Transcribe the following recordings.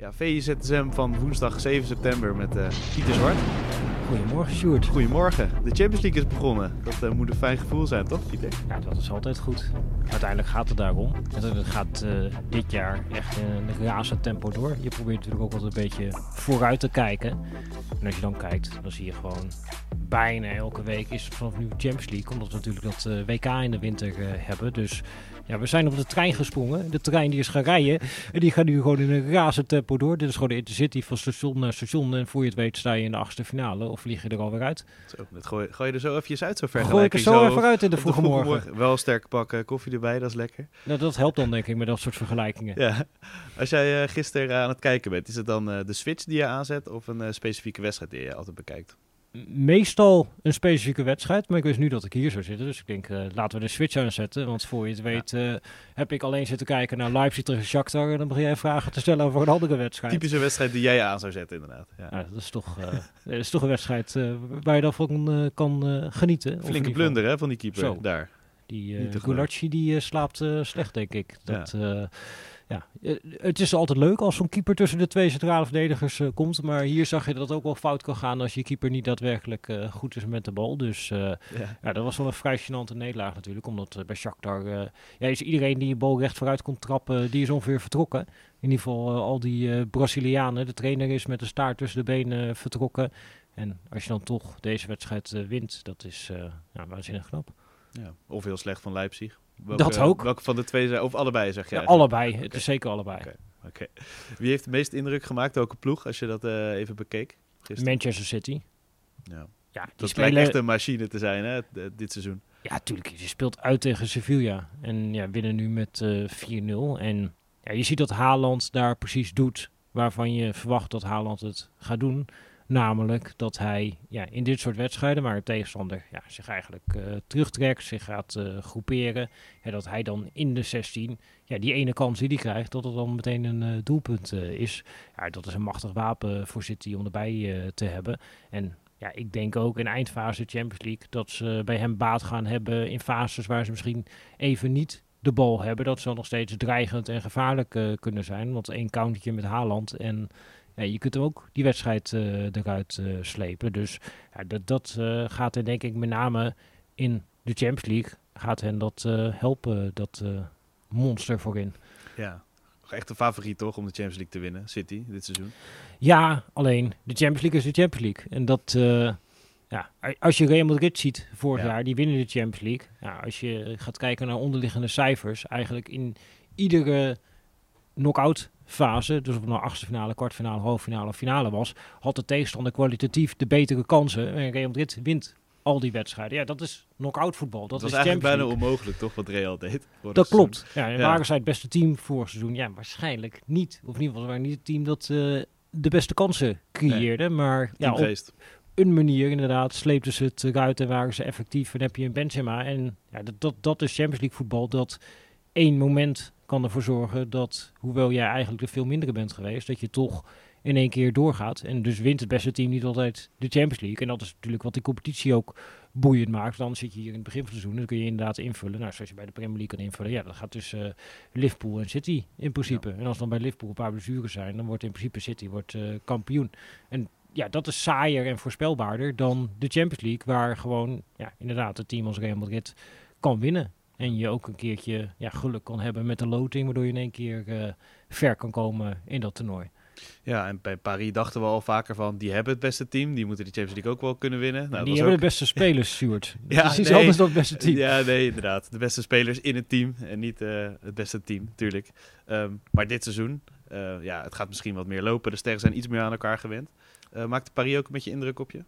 Ja, VZSM van woensdag 7 september met uh, Pieter Zwart. Goedemorgen, Sjoerd. Goedemorgen. De Champions League is begonnen. Dat uh, moet een fijn gevoel zijn, toch, Pieter? Ja, dat is altijd goed. Uiteindelijk gaat het daarom. Het gaat uh, dit jaar echt in een razend tempo door. Je probeert natuurlijk ook altijd een beetje vooruit te kijken. En als je dan kijkt, dan zie je gewoon bijna elke week is het vanaf nu Champions League. Omdat we natuurlijk dat WK in de winter hebben. Dus ja, we zijn op de trein gesprongen. De trein die is gaan rijden. En die gaat nu gewoon in een razend tempo door. Dit is gewoon de intercity van station naar station. En voor je het weet sta je in de achtste finale. Of vlieg je er alweer uit. Zo, dat gooi, gooi je er zo even uit zo ver. Gooi ik er zo, even uit in de vroege, morgen. Wel sterk pakken, koffie erbij, dat is lekker. Nou, dat helpt dan denk ik met dat soort vergelijkingen. Ja. Als jij uh, gisteren aan het kijken bent, is het dan uh, de switch die je aanzet of een uh, specifieke wedstrijd die je altijd bekijkt? Meestal een specifieke wedstrijd. Maar ik wist nu dat ik hier zou zitten. Dus ik denk, uh, laten we de switch aanzetten. Want voor je het weet uh, heb ik alleen zitten kijken naar Leipzig tegen Shakhtar. En dan begin jij vragen te stellen over een andere wedstrijd. Typische wedstrijd die jij aan zou zetten, inderdaad. Ja. dat, is toch, uh, dat is toch een wedstrijd waar je dan van kan genieten. Flinke blunder hè, van die keeper Zo. daar. Die uh, die slaapt slecht, denk ik. Dat, ja. Ja, eh, het is altijd leuk als zo'n keeper tussen de twee centrale verdedigers uh, komt. Maar hier zag je dat het ook wel fout kan gaan als je keeper niet daadwerkelijk uh, goed is met de bal. Dus ja. ja. dat was wel een vrij gênante nederlaag natuurlijk. Omdat bij Shakhtar ja, is iedereen die een bal recht vooruit kon trappen, die is ongeveer vertrokken. In ieder geval al die Brazilianen. De trainer is met de staart tussen de benen vertrokken. En als je dan toch deze wedstrijd wint, dat is ja, waanzinnig knap. Ja, of heel slecht van Leipzig. Welke, dat ook. Welke van de twee zijn, of allebei zeg je? Ja, allebei. Het is zeker allebei. Oké. Wie heeft de meeste indruk gemaakt? Welke ploeg, als je dat uh, even bekeek? Gisteren? Manchester City. Ja. ja die dat spelen... lijkt echt een machine te zijn, hè, dit seizoen. Ja, tuurlijk. Je speelt uit tegen Sevilla. En ja, winnen nu met uh, eh, 4-0. En ja, je ziet dat Haaland daar precies doet waarvan je verwacht dat Haaland het gaat doen. Namelijk dat hij ja, in dit soort wedstrijden, waar de tegenstander ja, zich eigenlijk uh, terugtrekt, zich gaat uh, groeperen, ja, dat hij dan in de 16, ja, die ene kans die hij krijgt, dat het dan meteen een uh, doelpunt is. Ja, dat is een machtig wapen voor City om erbij te hebben. En ja, ik denk ook in eindfase Champions League dat ze bij hem baat gaan hebben in fases waar ze misschien even niet de bal hebben. Dat ze nog steeds dreigend en gevaarlijk kunnen zijn. Want één countertje met Haaland en ja, je kunt hem ook die wedstrijd uh, eruit uh, slepen. Dus ja, dat, dat uh, gaat er denk ik met name in de Champions League gaat hen dat helpen, dat monster voorin. Ja, echt een favoriet toch om de Champions League te winnen, City, dit seizoen? Ja, alleen de Champions League is de Champions League. En dat, ja, als je Real Madrid ziet vorig jaar, die winnen de Champions League. Ja, als je gaat kijken naar onderliggende cijfers, eigenlijk in iedere knock-out fase, dus of het nou achtste finale, kwartfinale, halffinale of finale was, had de tegenstander kwalitatief de betere kansen. En Real Madrid wint al die wedstrijden. Ja, dat is knock-out voetbal. Dat, was is eigenlijk bijna onmogelijk, toch, wat Real deed? Dat klopt. Ja, en waren zij het beste team vorig seizoen? Ja, waarschijnlijk niet. Of in ieder geval waren niet het team dat uh, de beste kansen creëerde. maar ja, op een manier inderdaad sleepten ze het eruit en waren ze effectief. En heb je een Benzema. En ja, dat, dat, dat is Champions League voetbal. Dat één moment kan ervoor zorgen dat, hoewel jij eigenlijk de veel mindere bent geweest, dat je toch in één keer doorgaat. En dus wint het beste team niet altijd de Champions League. En dat is natuurlijk wat die competitie ook boeiend maakt. Dan zit je hier in het begin van het seizoen, dan kun je inderdaad invullen. Nou, zoals je bij de Premier League kan invullen. Ja, dat gaat tussen uh, Liverpool en City in principe. En als dan bij Liverpool een paar blessures zijn, dan wordt in principe City wordt, uh, kampioen. En ja, dat is saaier en voorspelbaarder dan de Champions League, waar gewoon ja, inderdaad het team als Real Madrid kan winnen. En je ook een keertje ja, geluk kan hebben met de loting, waardoor je in één keer uh, ver kan komen in dat toernooi. Ja, en bij Paris dachten we al vaker van, die hebben het beste team, die moeten de Champions League ook wel kunnen winnen. Nou, die hebben de beste spelers, Stuart. ja, Precies nee, anders dan het beste team. Ja, nee, inderdaad. De beste spelers in het team en niet uh, het beste team, natuurlijk. Um, maar dit seizoen, uh, ja, het gaat misschien wat meer lopen. De sterren zijn iets meer aan elkaar gewend. Maakt Paris ook een beetje indruk op je?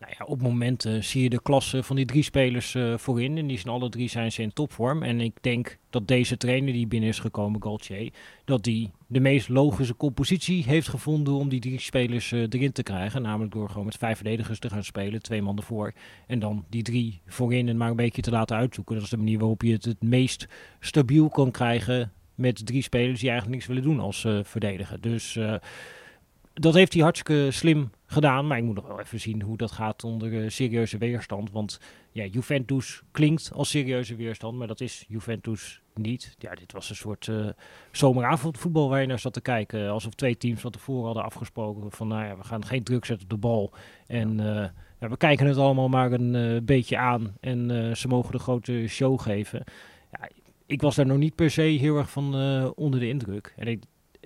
Nou ja, op momenten zie je de klasse van die drie spelers uh, voorin. En die zijn alle drie zijn ze in topvorm. En ik denk dat deze trainer die binnen is gekomen, Gaultier, dat die de meest logische compositie heeft gevonden om die drie spelers uh, erin te krijgen. Namelijk door gewoon met vijf verdedigers te gaan spelen, twee man ervoor. En dan die drie voorin en maar een beetje te laten uitzoeken. Dat is de manier waarop je het het meest stabiel kan krijgen met drie spelers die eigenlijk niks willen doen als uh, verdediger. Dus dat heeft hij hartstikke slim gedaan. Maar ik moet nog wel even zien hoe dat gaat onder uh, serieuze weerstand. Want ja, Juventus klinkt als serieuze weerstand. Maar dat is Juventus niet. Ja, dit was een soort uh, zomeravondvoetbal waar je naar zat te kijken. Alsof twee teams van tevoren hadden afgesproken van, nou ja, we gaan geen druk zetten op de bal. En ja, we kijken het allemaal maar een beetje aan. En ze mogen de grote show geven. Ja, ik was daar nog niet per se heel erg van onder de indruk. En ik,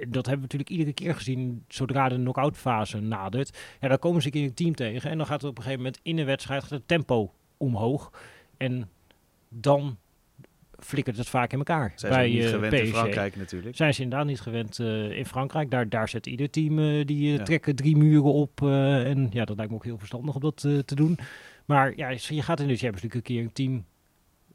dat hebben we natuurlijk iedere keer gezien zodra de knock-out fase nadert. Ja, dan komen ze een keer een team tegen en dan gaat het op een gegeven moment in de wedstrijd het tempo omhoog. En dan flikkert het vaak in elkaar. Zijn bij, ze niet uh, gewend in Frankrijk natuurlijk. Zijn ze inderdaad niet gewend uh, in Frankrijk. Daar, daar zet ieder team, uh, die ja. trekken drie muren op. en ja, dat lijkt me ook heel verstandig om dat te doen. Maar ja, je gaat in de Champions League een keer een team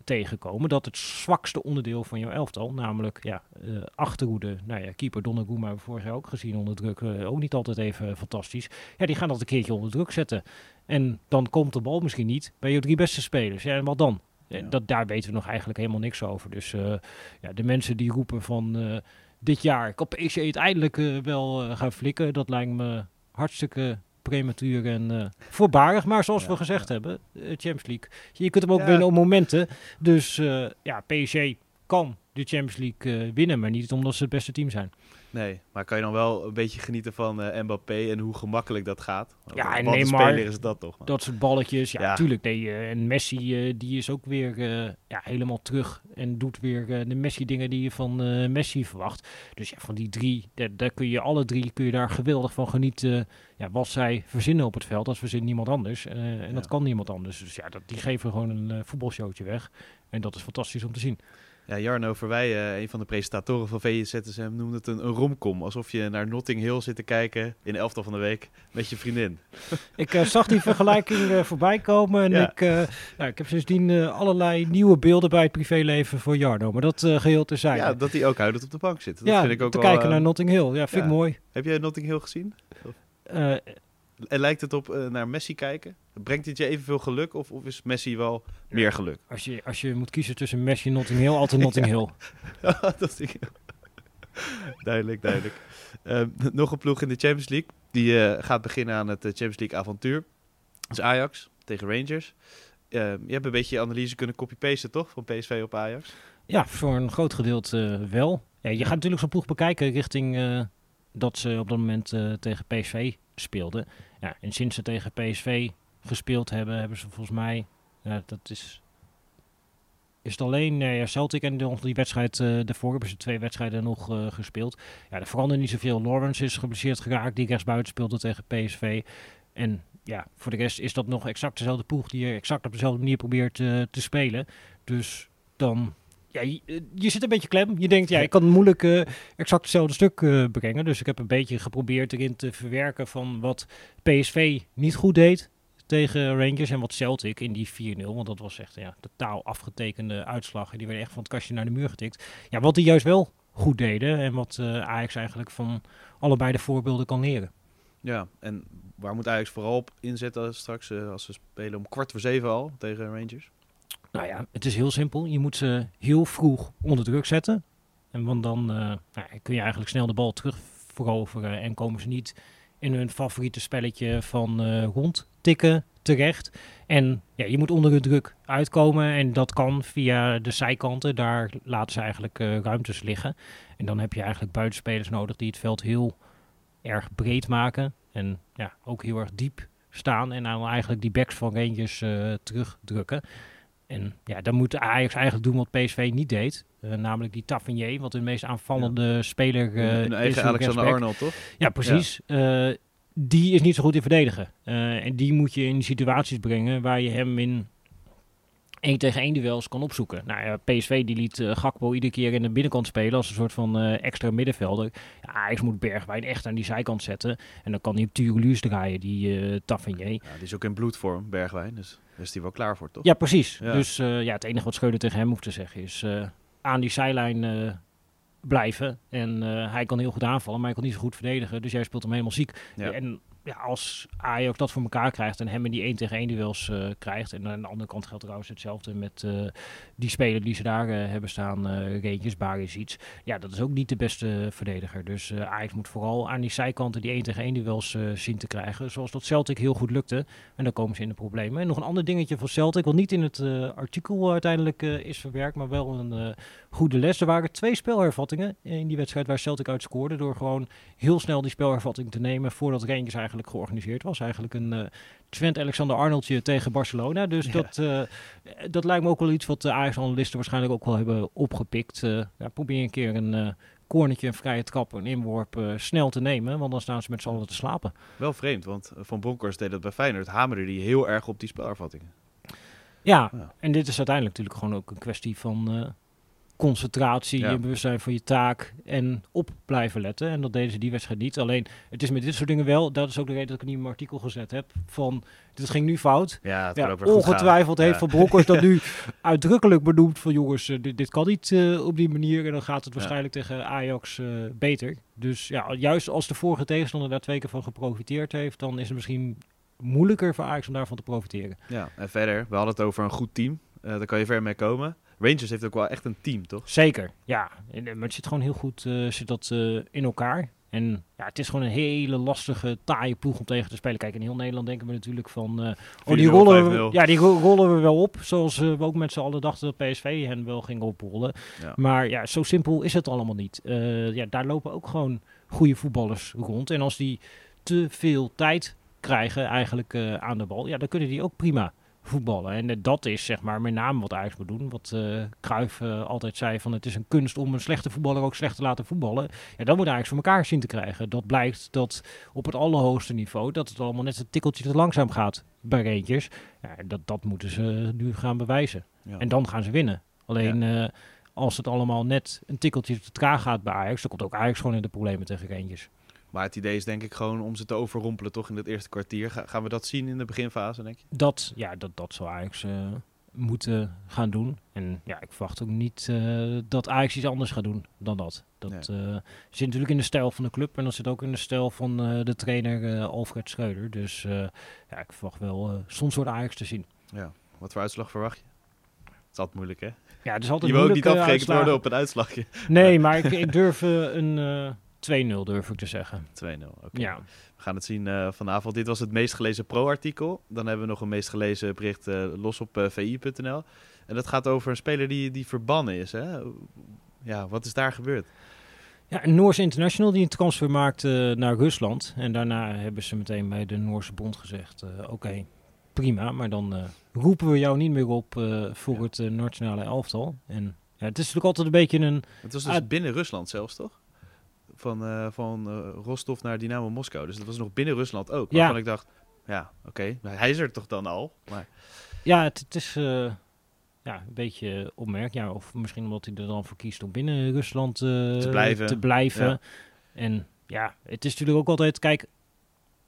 tegenkomen dat het zwakste onderdeel van jouw elftal, namelijk ja, uh, achterhoede, nou ja, keeper Donnarumma hebben we vorig jaar ook gezien onder druk, uh, ook niet altijd even fantastisch. Ja, die gaan dat een keertje onder druk zetten. En dan komt de bal misschien niet bij je drie beste spelers. Ja, en wat dan? Ja. Dat, daar weten we nog eigenlijk helemaal niks over. Dus uh, ja, de mensen die roepen van dit jaar kan PSG uiteindelijk wel gaan flikken, dat lijkt me hartstikke prematuur en uh, voorbarig. Maar zoals we gezegd hebben, uh, Champions League. Je kunt hem ook winnen op momenten. Dus uh, ja, PSG kan de Champions League winnen, maar niet omdat ze het beste team zijn. Nee, maar kan je dan wel een beetje genieten van uh, Mbappé en hoe gemakkelijk dat gaat? Ja, en Neymar, is dat toch? Dat soort balletjes, ja, natuurlijk. Nee, uh, en Messi, uh, die is ook weer ja, helemaal terug en doet weer de Messi-dingen die je van Messi verwacht. Dus ja, van die drie, daar, daar, kun je alle drie kun je daar geweldig van genieten. ja, wat zij verzinnen op het veld, dat verzint niemand anders. en dat kan niemand anders. Dus ja, dat, die geven gewoon een voetbalshowtje weg. En dat is fantastisch om te zien. Ja, Jarno Verwij, uh, een van de presentatoren van VZSM, noemde het een, een romcom. Alsof je naar Notting Hill zit te kijken in de elftal van de week met je vriendin. Ik uh, zag die vergelijking uh, voorbij komen en ik, ja, ik heb sindsdien allerlei nieuwe beelden bij het privéleven voor Jarno. Maar dat geheel terzijde. Ja, dat hij ook huidend op de bank zit. Dat ja, vind ik ook te kijken naar Notting Hill. Ja, vind ik mooi. Heb jij Notting Hill gezien? En lijkt het op uh, naar Messi kijken? Brengt dit je evenveel geluk of, of is Messi wel meer geluk? Als je, als je moet kiezen tussen Messi en Notting Hill, altijd Notting Hill. Notting duidelijk, duidelijk. Uh, nog een ploeg in de Champions League. Die uh, gaat beginnen aan het Champions League avontuur. Dat is Ajax tegen Rangers. je hebt een beetje analyse kunnen copy-pasten, toch? Van PSV op Ajax? Ja, voor een groot gedeelte wel. Ja, je gaat natuurlijk zo'n ploeg bekijken richting dat ze op dat moment tegen PSV speelden. Ja, en sinds ze tegen PSV gespeeld hebben, hebben ze volgens mij, ja, dat is, is het alleen nee, Celtic en de, die wedstrijd uh, daarvoor hebben ze twee wedstrijden nog uh, gespeeld. Ja, er verandert niet zoveel. Lawrence is geblesseerd geraakt, die rechtsbuiten speelde tegen PSV. En ja, voor de rest is dat nog exact dezelfde ploeg die je exact op dezelfde manier probeert uh, te spelen. Dus dan ja, je, eh, je, zit een beetje klem. Je denkt, ja, ik kan moeilijk uh, exact hetzelfde stuk uh, brengen. Dus ik heb een beetje geprobeerd erin te verwerken van wat PSV niet goed deed tegen Rangers en wat Celtic in die 4-0. Want dat was echt ja, totaal afgetekende uitslag. En die werden echt van het kastje naar de muur getikt. Ja, wat die juist wel goed deden en wat uh, Ajax eigenlijk van allebei de voorbeelden kan leren. Ja, en waar moet Ajax vooral op inzetten straks als ze spelen om kwart voor zeven al tegen Rangers? Nou ja, het is heel simpel. Je moet ze heel vroeg onder druk zetten. En want dan uh, nou, kun je eigenlijk snel de bal terug veroveren en komen ze niet in hun favoriete spelletje van uh, rondtikken terecht. En ja, je moet onder de druk uitkomen en dat kan via de zijkanten. Daar laten ze eigenlijk uh, ruimtes liggen. En dan heb je eigenlijk buitenspelers nodig die het veld heel erg breed maken. En ja, ook heel erg diep staan. En dan eigenlijk die backs van Rangers terugdrukken. En ja, dan moet Ajax eigenlijk doen wat PSV niet deed. Uh, namelijk die Tavernier, wat de meest aanvallende speler uh, Een eigen Alexander Arnold, toch? Ja, precies. Ja. Uh, die is niet zo goed in verdedigen. en die moet je in situaties brengen waar je hem in één tegen één duels kan opzoeken. Nou ja, PSV die liet Gakpo iedere keer in de binnenkant spelen als een soort van extra middenvelder. Ja, Ajax moet Bergwijn echt aan die zijkant zetten. En dan kan hij op Tureluus draaien, die uh, Tavernier. Ja, die is ook in bloedvorm, Bergwijn. Dus is hij wel klaar voor, toch? Ja, precies. Dus ja, het enige wat Schreuder tegen hem hoeft te zeggen is aan die zijlijn blijven. En hij kan heel goed aanvallen, maar hij kan niet zo goed verdedigen. Dus jij speelt hem helemaal ziek. Ja. En ja, als Ajax dat voor elkaar krijgt en hem in die 1 tegen 1 duels uh, krijgt. En aan de andere kant geldt trouwens hetzelfde met uh, die speler die ze daar uh, hebben staan, uh, Reentjes, iets. Ja, dat is ook niet de beste verdediger. Dus Ajax moet vooral aan die zijkanten die 1 tegen 1 duels zien te krijgen. Zoals dat Celtic heel goed lukte. En dan komen ze in de problemen. En nog een ander dingetje van Celtic, wat niet in het artikel uiteindelijk is verwerkt, maar wel een goede les. Er waren twee spelhervattingen in die wedstrijd waar Celtic uit scoorde. Door gewoon heel snel die spelhervatting te nemen voordat Rangers eigenlijk georganiseerd was. Eigenlijk een uh, Trent Alexander-Arnoldje tegen Barcelona. Dus dat, uh, dat lijkt me ook wel iets wat de Ajax-analisten waarschijnlijk ook wel hebben opgepikt. Uh, ja, probeer een keer een cornetje, een vrije trap, een inworp snel te nemen. Want dan staan ze met z'n allen te slapen. Wel vreemd, want Van Bronckhorst deed dat bij Feyenoord. Hamerde die heel erg op die spelervattingen. Ja, ja, en dit is uiteindelijk natuurlijk gewoon ook een kwestie van concentratie, je bewustzijn van je taak en op blijven letten. En dat deden ze die wedstrijd niet. Alleen, het is met dit soort dingen wel, dat is ook de reden dat ik het niet in mijn artikel gezet heb, van dit ging nu fout. Ja, het ja, ongetwijfeld heeft Van Bronckhorst dat nu uitdrukkelijk benoemd van jongens, uh, dit, dit, kan niet uh, op die manier en dan gaat het waarschijnlijk tegen Ajax uh, beter. Dus ja, juist als de vorige tegenstander daar twee keer van geprofiteerd heeft, dan is het misschien moeilijker voor Ajax om daarvan te profiteren. Ja, en verder, we hadden het over een goed team. daar kan je ver mee komen. Rangers heeft ook wel echt een team, toch? Zeker, ja. Eh, maar het zit gewoon heel goed uh, zit dat, uh, in elkaar. En ja, het is gewoon een hele lastige, taaie ploeg om tegen te spelen. Kijk, in heel Nederland denken we natuurlijk van... Uh, oh, die rollen, we, ja, die rollen we wel op. Zoals we ook met z'n allen dachten dat PSV hen wel ging oprollen. Ja. Maar ja, zo simpel is het allemaal niet. ja, daar lopen ook gewoon goede voetballers rond. En als die te veel tijd krijgen eigenlijk aan de bal... Ja, dan kunnen die ook prima voetballen. En uh, dat is zeg maar met name wat Ajax moet doen. Wat uh, Cruijff uh, altijd zei van het is een kunst om een slechte voetballer ook slecht te laten voetballen. Ja, dat moet Ajax voor elkaar zien te krijgen. Dat blijkt dat op het allerhoogste niveau dat het allemaal net een tikkeltje te langzaam gaat bij Rangers. Ja, dat, dat moeten ze nu gaan bewijzen. Ja. En dan gaan ze winnen. Alleen ja. als het allemaal net een tikkeltje te traag gaat bij Ajax, dan komt ook Ajax gewoon in de problemen tegen Rangers. Maar het idee is denk ik gewoon om ze te overrompelen toch in het eerste kwartier. gaan we dat zien in de beginfase, denk je? Dat, ja, dat, dat zou Ajax uh, moeten gaan doen. En ja, ik verwacht ook niet uh, dat Ajax iets anders gaat doen dan dat. Dat uh, zit natuurlijk in de stijl van de club en dat zit ook in de stijl van de trainer Alfred Schreuder. Dus ja, ik verwacht wel soms soort Ajax te zien. Ja, wat voor uitslag verwacht je? Het is altijd moeilijk, hè? Ja, het is altijd je moeilijk. Je niet afgerekend worden op een uitslagje. Nee, maar ik, ik durf een 2-0 durf ik te zeggen. 2-0, oké. Ja. We gaan het zien uh, vanavond. Dit was het meest gelezen pro-artikel. Dan hebben we nog een meest gelezen bericht uh, los op uh, eh, vi.nl. En dat gaat over een speler die, die verbannen is. Hè? Ja, wat is daar gebeurd? Ja, een Noorse international die een transfer maakte naar Rusland. En daarna hebben ze meteen bij de Noorse bond gezegd... oké, prima, maar dan roepen we jou niet meer op voor het nationale elftal. En ja, het is natuurlijk altijd een beetje een... Het was dus binnen Rusland zelfs, toch? Van, uh, van uh, Rostov naar Dynamo Moskou. Dus dat was nog binnen Rusland ook. Waarvan ja. ik dacht, ja, oké, okay. hij is er toch dan al? Maar... Ja, het, het is uh, ja, een beetje opmerkelijk. Ja, of misschien omdat hij er dan voor kiest om binnen Rusland te blijven. Te blijven. Ja. En ja, het is natuurlijk ook altijd, kijk,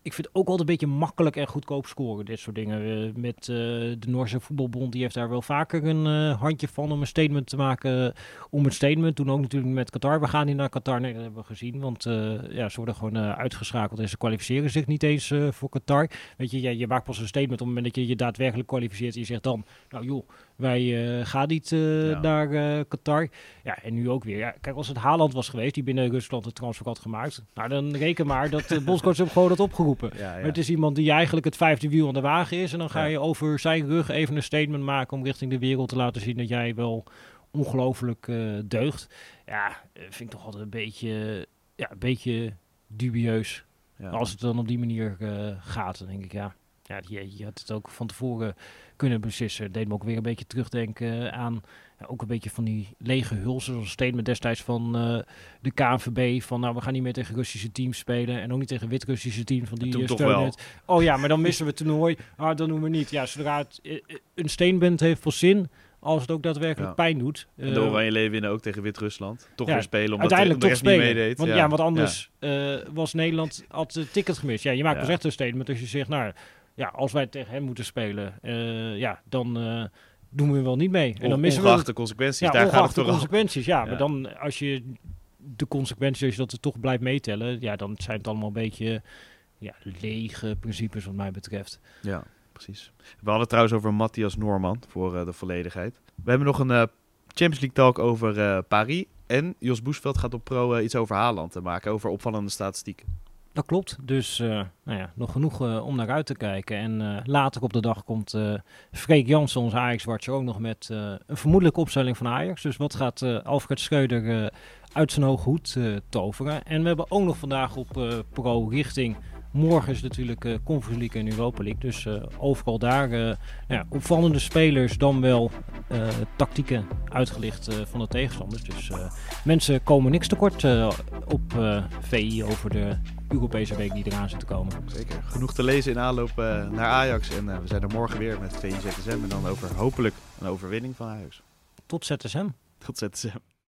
ik vind het ook altijd een beetje makkelijk en goedkoop scoren, dit soort dingen. Uh, met uh, de Noorse voetbalbond, die heeft daar wel vaker een uh, handje van om een statement te maken. om het statement. Toen ook natuurlijk met Qatar. We gaan niet naar Qatar, nee, dat hebben we gezien. Want ja, ze worden gewoon uitgeschakeld en ze kwalificeren zich niet eens voor Qatar. Weet je, je, je maakt pas een statement op het moment dat je je daadwerkelijk kwalificeert. En je zegt dan, nou joh, wij uh, gaan niet uh, ja. naar uh, Qatar. Ja, en nu ook weer. Ja, kijk, als het Haaland was geweest, die binnen Rusland het transfer had gemaakt. Nou, dan reken maar dat de bondscoach hem gewoon had opgeroepen. Ja, maar het is iemand die eigenlijk het vijfde wiel aan de wagen is. En dan ga je over zijn rug even een statement maken om richting de wereld te laten zien dat jij wel ongelooflijk deugt. Ja, vind ik toch altijd een beetje, ja, een beetje dubieus. Als het dan op die manier gaat, dan denk ik ja. Ja, je, je had het ook van tevoren kunnen beslissen. Deed me ook weer een beetje terugdenken aan ja, ook een beetje van die lege hulzen. Zoals statement destijds van uh, de KNVB. Van nou, we gaan niet meer tegen Russische teams spelen. En ook niet tegen Wit-Russische teams. Van die steunen Oh ja, maar dan missen we het toernooi. Ah, dan doen we niet. Ja, zodra het uh, een statement heeft voor zin als het ook daadwerkelijk pijn doet. Uh, de Oranje Leeuwen winnen ook tegen Wit-Rusland. Toch ja, weer spelen omdat uiteindelijk de, toch spelen. niet meedeed. Want, ja. ja want anders ja. Uh, was Nederland had het ticket gemist. Ja, je maakt dus echt een statement als je zegt, nou, ja, als wij tegen hem moeten spelen, uh, ja, dan uh, doen we wel niet mee. En dan missen we de consequenties. Ja, daar gaat het de consequenties. Ja, ja, maar dan als je de consequenties, als je dat er toch blijft meetellen, ja, dan zijn het allemaal een beetje ja, lege principes wat mij betreft. Ja, precies. We hadden trouwens over Matthias Norman voor de volledigheid. We hebben nog een Champions League talk over Paris. En Jos Boesveld gaat op pro iets over Haaland te maken, over opvallende statistieken. Dat klopt. Dus uh, nou ja, nog genoeg uh, om naar uit te kijken. En uh, later op de dag komt Freek Jansen, onze Ajax-watcher, ook nog met een vermoedelijke opstelling van Ajax. Dus wat gaat Alfred Schreuder uit zijn hoge hoed toveren? En we hebben ook nog vandaag op pro richting Morgen is natuurlijk uh, Conference League en Europa League. Dus uh, overal daar uh, ja, opvallende spelers dan wel tactieken uitgelicht van de tegenstanders. Dus mensen komen niks tekort op VI over de Europese week die eraan zit te komen. Zeker. Genoeg te lezen in aanloop naar Ajax. En we zijn er morgen weer met VI ZSM. En dan over hopelijk een overwinning van Ajax. Tot ZSM. Tot ZSM.